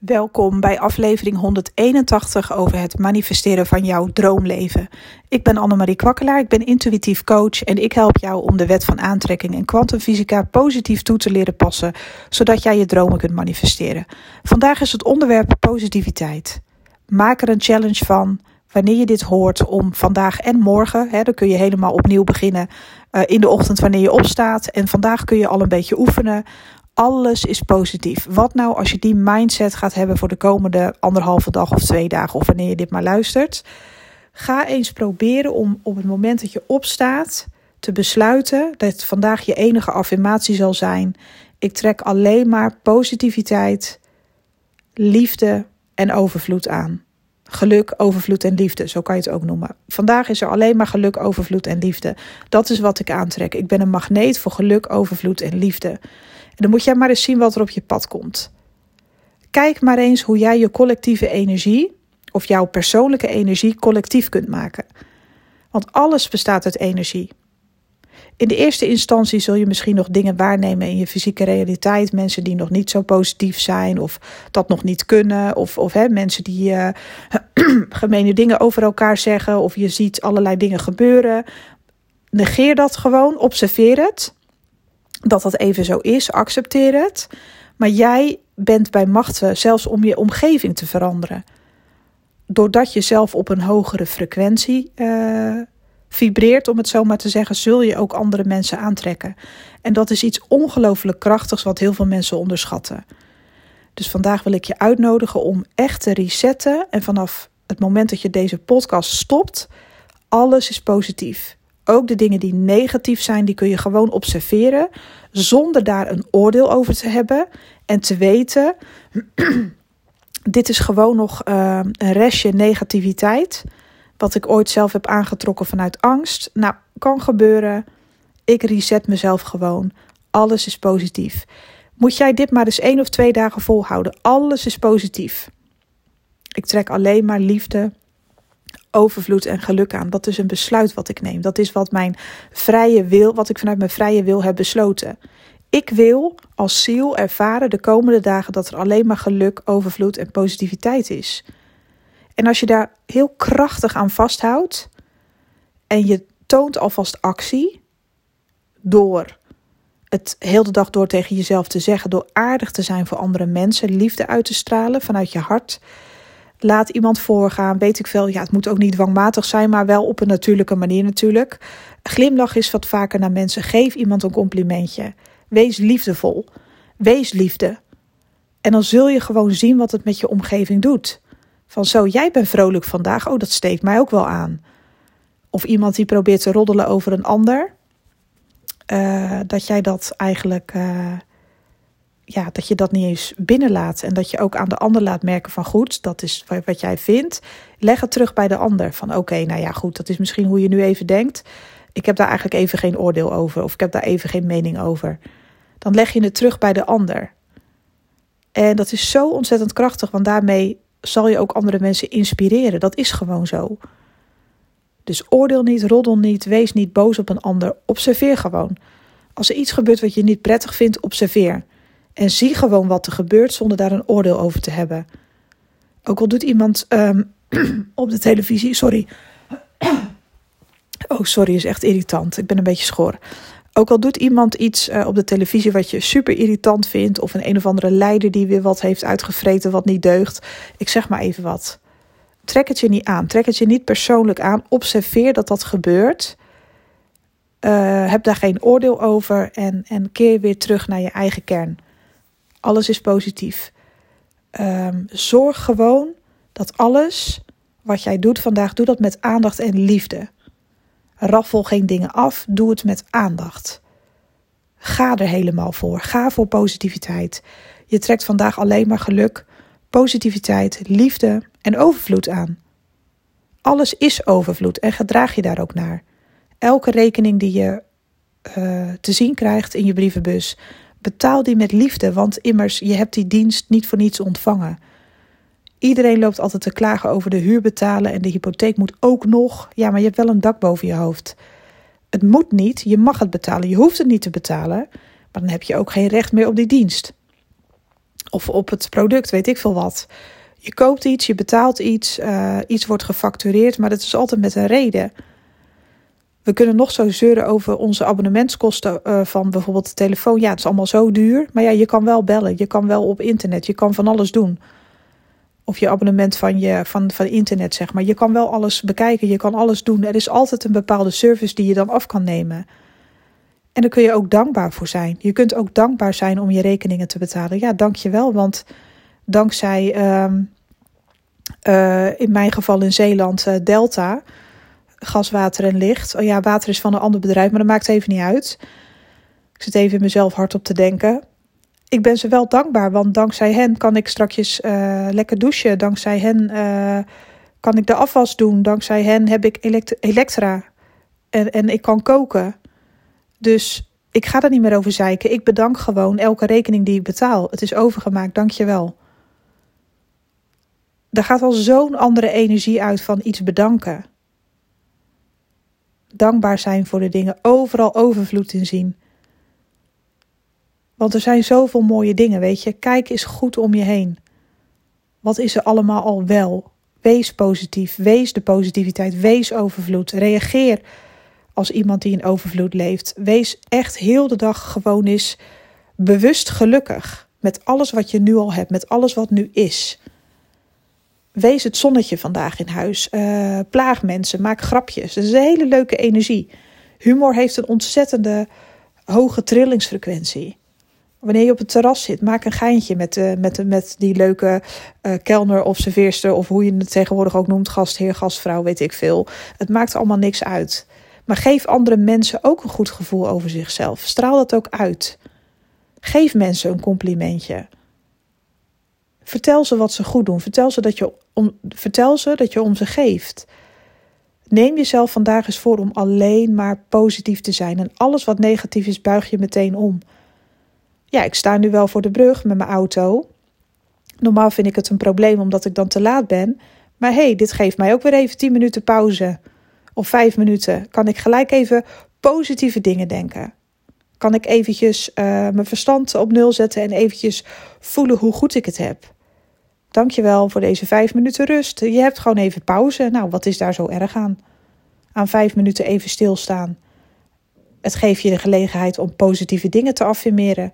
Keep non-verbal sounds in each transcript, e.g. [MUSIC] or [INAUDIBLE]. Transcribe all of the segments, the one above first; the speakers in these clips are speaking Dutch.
Welkom bij aflevering 181 over het manifesteren van jouw droomleven. Ik ben Annemarie Kwakkelaar, ik ben intuïtief coach en ik help jou om de wet van aantrekking en kwantumfysica positief toe te leren passen, zodat jij je dromen kunt manifesteren. Vandaag is het onderwerp positiviteit. Maak er een challenge van wanneer je dit hoort om vandaag en morgen. Hè, dan kun je helemaal opnieuw beginnen uh, in de ochtend wanneer je opstaat. En vandaag kun je al een beetje oefenen alles is positief. Wat nou als je die mindset gaat hebben voor de komende anderhalve dag of twee dagen, of wanneer je dit maar luistert? Ga eens proberen om op het moment dat je opstaat te besluiten dat vandaag je enige affirmatie zal zijn: ik trek alleen maar positiviteit, liefde en overvloed aan. Geluk, overvloed en liefde, zo kan je het ook noemen. Vandaag is er alleen maar geluk, overvloed en liefde. Dat is wat ik aantrek. Ik ben een magneet voor geluk, overvloed en liefde dan moet jij maar eens zien wat er op je pad komt. Kijk maar eens hoe jij je collectieve energie of jouw persoonlijke energie collectief kunt maken. Want alles bestaat uit energie. In de eerste instantie zul je misschien nog dingen waarnemen in je fysieke realiteit. Mensen die nog niet zo positief zijn of dat nog niet kunnen. Of, of hè, mensen die [CLEARS THROAT] uh, gemene dingen over elkaar zeggen. Of je ziet allerlei dingen gebeuren. Negeer dat gewoon, observeer het dat dat even zo is, accepteer het. Maar jij bent bij machten zelfs om je omgeving te veranderen. Doordat je zelf op een hogere frequentie uh, vibreert, om het zo maar te zeggen, zul je ook andere mensen aantrekken. En dat is iets ongelooflijk krachtigs wat heel veel mensen onderschatten. Dus vandaag wil ik je uitnodigen om echt te resetten. En vanaf het moment dat je deze podcast stopt, alles is positief. Ook de dingen die negatief zijn, die kun je gewoon observeren zonder daar een oordeel over te hebben en te weten, [CLEARS THROAT] dit is gewoon nog uh, een restje negativiteit, wat ik ooit zelf heb aangetrokken vanuit angst. Nou, kan gebeuren. Ik reset mezelf gewoon. Alles is positief. Moet jij dit maar eens één of twee dagen volhouden? Alles is positief. Ik trek alleen maar liefde, overvloed en geluk aan. Dat is een besluit wat ik neem. Dat is wat mijn vrije wil, wat ik vanuit mijn vrije wil heb besloten. Ik wil als ziel ervaren de komende dagen dat er alleen maar geluk, overvloed en positiviteit is. En als je daar heel krachtig aan vasthoudt en je toont alvast actie door het heel de dag door tegen jezelf te zeggen, door aardig te zijn voor andere mensen, liefde uit te stralen vanuit je hart Laat iemand voorgaan. Weet ik veel. Ja, het moet ook niet dwangmatig zijn, maar wel op een natuurlijke manier natuurlijk. Glimlach is wat vaker naar mensen. Geef iemand een complimentje. Wees liefdevol. Wees liefde. En dan zul je gewoon zien wat het met je omgeving doet. Van zo, jij bent vrolijk vandaag. Oh, dat steekt mij ook wel aan. Of iemand die probeert te roddelen over een ander. Uh, dat jij dat eigenlijk. Uh, ja, dat je dat niet eens binnenlaat. En dat je ook aan de ander laat merken van goed, dat is wat jij vindt. Leg het terug bij de ander. Van oké, nou ja, goed, dat is misschien hoe je nu even denkt. Ik heb daar eigenlijk even geen oordeel over. Of ik heb daar even geen mening over. Dan leg je het terug bij de ander. En dat is zo ontzettend krachtig, want daarmee zal je ook andere mensen inspireren. Dat is gewoon zo. Dus oordeel niet, roddel niet, wees niet boos op een ander. Observeer gewoon. Als er iets gebeurt wat je niet prettig vindt, observeer. En zie gewoon wat er gebeurt zonder daar een oordeel over te hebben. Ook al doet iemand um, [CLEARS THROAT] op de televisie. Sorry. [CLEARS THROAT] oh, sorry, is echt irritant. Ik ben een beetje schor. Ook al doet iemand iets uh, op de televisie wat je super irritant vindt. Of een een of andere leider die weer wat heeft uitgevreten wat niet deugt. Ik zeg maar even wat. Trek het je niet aan. Trek het je niet persoonlijk aan. Observeer dat dat gebeurt. Uh, heb daar geen oordeel over. En, en keer weer terug naar je eigen kern. Alles is positief. Um, zorg gewoon dat alles wat jij doet vandaag, doe dat met aandacht en liefde. Raffel geen dingen af, doe het met aandacht. Ga er helemaal voor. Ga voor positiviteit. Je trekt vandaag alleen maar geluk, positiviteit, liefde en overvloed aan. Alles is overvloed en gedraag je daar ook naar. Elke rekening die je uh, te zien krijgt in je brievenbus, Betaal die met liefde, want immers, je hebt die dienst niet voor niets ontvangen. Iedereen loopt altijd te klagen over de huur betalen en de hypotheek moet ook nog. Ja, maar je hebt wel een dak boven je hoofd. Het moet niet, je mag het betalen. Je hoeft het niet te betalen, maar dan heb je ook geen recht meer op die dienst. Of op het product, weet ik veel wat. Je koopt iets, je betaalt iets, uh, iets wordt gefactureerd, maar dat is altijd met een reden. We kunnen nog zo zeuren over onze abonnementskosten uh, van bijvoorbeeld de telefoon. Ja, het is allemaal zo duur. Maar ja, je kan wel bellen, je kan wel op internet, je kan van alles doen. Of je abonnement van, je, van, van internet, zeg maar. Je kan wel alles bekijken, je kan alles doen. Er is altijd een bepaalde service die je dan af kan nemen. En daar kun je ook dankbaar voor zijn. Je kunt ook dankbaar zijn om je rekeningen te betalen. Ja, dank je wel, want dankzij uh, uh, in mijn geval in Zeeland uh, Delta, gas, water en licht. Oh ja, water is van een ander bedrijf, maar dat maakt even niet uit. Ik zit even in mezelf hardop te denken. Ik ben ze wel dankbaar, want dankzij hen kan ik straks uh, lekker douchen. Dankzij hen kan ik de afwas doen. Dankzij hen heb ik elektra en, en ik kan koken. Dus ik ga er niet meer over zeiken. Ik bedank gewoon elke rekening die ik betaal. Het is overgemaakt, dank je wel. Daar gaat al zo'n andere energie uit van iets bedanken. Dankbaar zijn voor de dingen, overal overvloed in zien. Want er zijn zoveel mooie dingen, weet je. Kijk eens goed om je heen. Wat is er allemaal al wel? Wees positief, wees de positiviteit, wees overvloed. Reageer als iemand die in overvloed leeft. Wees echt heel de dag gewoon eens bewust gelukkig met alles wat je nu al hebt, met alles wat nu is. Wees het zonnetje vandaag in huis. Uh, plaag mensen, maak grapjes. Dat is een hele leuke energie. Humor heeft een ontzettende hoge trillingsfrequentie. Wanneer je op het terras zit, maak een geintje met, uh, met, met die leuke uh, kelner of serveerster, of hoe je het tegenwoordig ook noemt, gastheer, gastvrouw, weet ik veel. Het maakt allemaal niks uit. Maar geef andere mensen ook een goed gevoel over zichzelf. Straal dat ook uit. Geef mensen een complimentje. Vertel ze wat ze goed doen. Vertel ze dat je om, vertel ze dat je om ze geeft. Neem jezelf vandaag eens voor om alleen maar positief te zijn. En alles wat negatief is, buig je meteen om. Ja, ik sta nu wel voor de brug met mijn auto. Normaal vind ik het een probleem omdat ik dan te laat ben. Maar hé, hey, dit geeft mij ook weer even 10 minuten pauze of vijf minuten kan ik gelijk even positieve dingen denken. Kan ik eventjes uh, mijn verstand op nul zetten en eventjes voelen hoe goed ik het heb. Dankjewel voor deze vijf minuten rust. Je hebt gewoon even pauze. Nou, wat is daar zo erg aan? Aan vijf minuten even stilstaan. Het geeft je de gelegenheid om positieve dingen te affirmeren.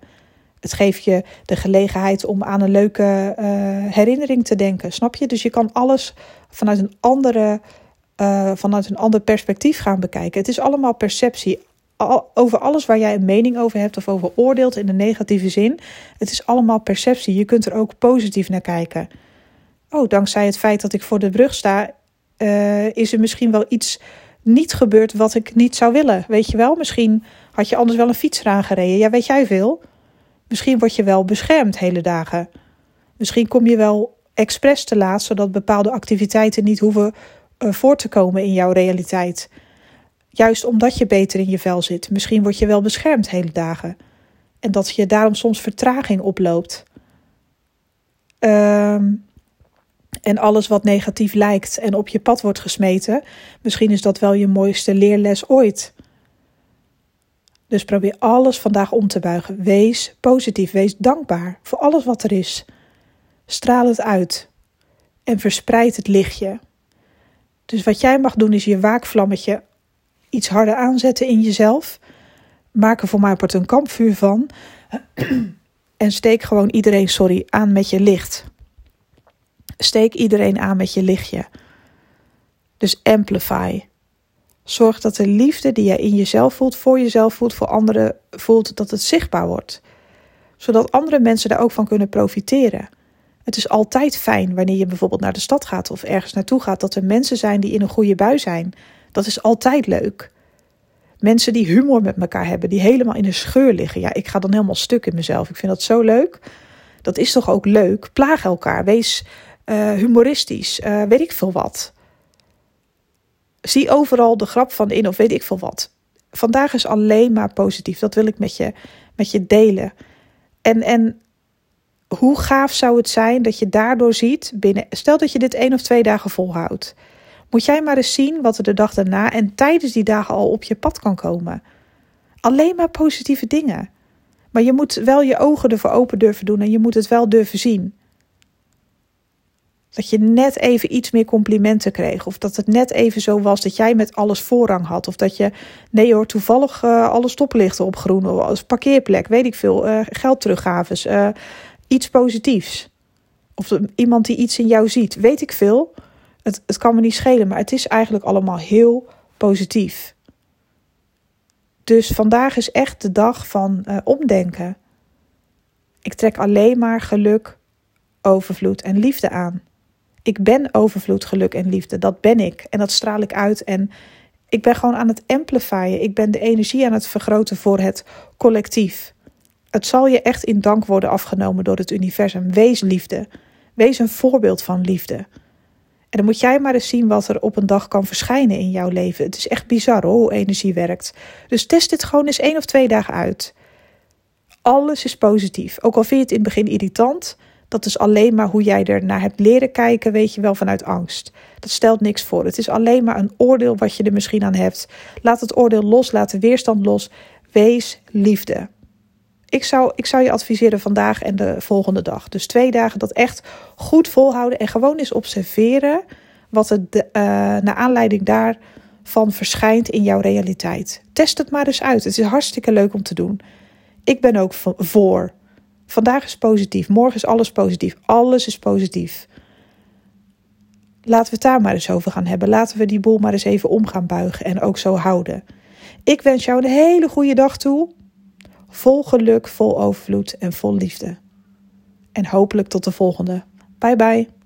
Het geeft je de gelegenheid om aan een leuke uh, herinnering te denken. Snap je? Dus je kan alles vanuit een andere uh, vanuit een ander perspectief gaan bekijken. Het is allemaal perceptie. Over alles waar jij een mening over hebt of over oordeelt in de negatieve zin. Het is allemaal perceptie. Je kunt er ook positief naar kijken. Oh, dankzij het feit dat ik voor de brug sta, uh, is er misschien wel iets niet gebeurd wat ik niet zou willen. Weet je wel? Misschien had je anders wel een fiets eraan gereden. Ja, weet jij veel? Misschien word je wel beschermd hele dagen. Misschien kom je wel expres te laat, zodat bepaalde activiteiten niet hoeven uh, voor te komen in jouw realiteit. Juist omdat je beter in je vel zit. Misschien word je wel beschermd hele dagen. En dat je daarom soms vertraging oploopt. Uh, en alles wat negatief lijkt en op je pad wordt gesmeten, misschien is dat wel je mooiste leerles ooit. Dus probeer alles vandaag om te buigen. Wees positief, wees dankbaar voor alles wat er is. Straal het uit en verspreid het lichtje. Dus wat jij mag doen is je waakvlammetje iets harder aanzetten in jezelf. Maak er voor mij part een kampvuur van. [CLEARS THROAT] en steek gewoon iedereen, sorry, aan met je licht. Steek iedereen aan met je lichtje. Dus amplify. Zorg dat de liefde die jij in jezelf voelt, voor jezelf voelt, voor anderen voelt, dat het zichtbaar wordt. Zodat andere mensen daar ook van kunnen profiteren. Het is altijd fijn wanneer je bijvoorbeeld naar de stad gaat of ergens naartoe gaat, dat er mensen zijn die in een goede bui zijn. Dat is altijd leuk. Mensen die humor met elkaar hebben, die helemaal in een scheur liggen. Ja, ik ga dan helemaal stuk in mezelf. Ik vind dat zo leuk. Dat is toch ook leuk? Plaag elkaar. Wees uh, humoristisch. Uh, weet ik veel wat. Zie overal de grap van in of weet ik veel wat. Vandaag is alleen maar positief. Dat wil ik met je, met je delen. En, en hoe gaaf zou het zijn dat je daardoor ziet, binnen, stel dat je dit één of twee dagen volhoudt, moet jij maar eens zien wat er de dag daarna en tijdens die dagen al op je pad kan komen. Alleen maar positieve dingen. Maar je moet wel je ogen ervoor open durven doen en je moet het wel durven zien. Dat je net even iets meer complimenten kreeg. Of dat het net even zo was dat jij met alles voorrang had. Of dat je, nee hoor, toevallig uh, alle stoplichten op groen. Als parkeerplek, weet ik veel. Uh, geldteruggaves. Uh, iets positiefs. Of iemand die iets in jou ziet. Weet ik veel. Het, het kan me niet schelen, maar het is eigenlijk allemaal heel positief. Dus vandaag is echt de dag van omdenken. Ik trek alleen maar geluk, overvloed en liefde aan. Ik ben overvloed, geluk en liefde. Dat ben ik. En dat straal ik uit. En ik ben gewoon aan het amplifyen. Ik ben de energie aan het vergroten voor het collectief. Het zal je echt in dank worden afgenomen door het universum. Wees liefde. Wees een voorbeeld van liefde. En dan moet jij maar eens zien wat er op een dag kan verschijnen in jouw leven. Het is echt bizar hoor, hoe energie werkt. Dus test dit gewoon eens één of twee dagen uit. Alles is positief. Ook al vind je het in het begin irritant, dat is alleen maar hoe jij er naar hebt leren kijken, weet je wel, vanuit angst. Dat stelt niks voor. Het is alleen maar een oordeel wat je er misschien aan hebt. Laat het oordeel los, laat de weerstand los. Wees liefde. Ik zou, ik zou je adviseren vandaag en de volgende dag. Dus twee dagen dat echt goed volhouden en gewoon eens observeren wat er uh, naar aanleiding daarvan verschijnt in jouw realiteit. Test het maar eens uit. Het is hartstikke leuk om te doen. Ik ben ook voor Vandaag is positief, morgen is alles positief. Alles is positief. Laten we het daar maar eens over gaan hebben. Laten we die boel maar eens even om gaan buigen en ook zo houden. Ik wens jou een hele goede dag toe. Vol geluk, vol overvloed en vol liefde. En hopelijk tot de volgende. Bye bye.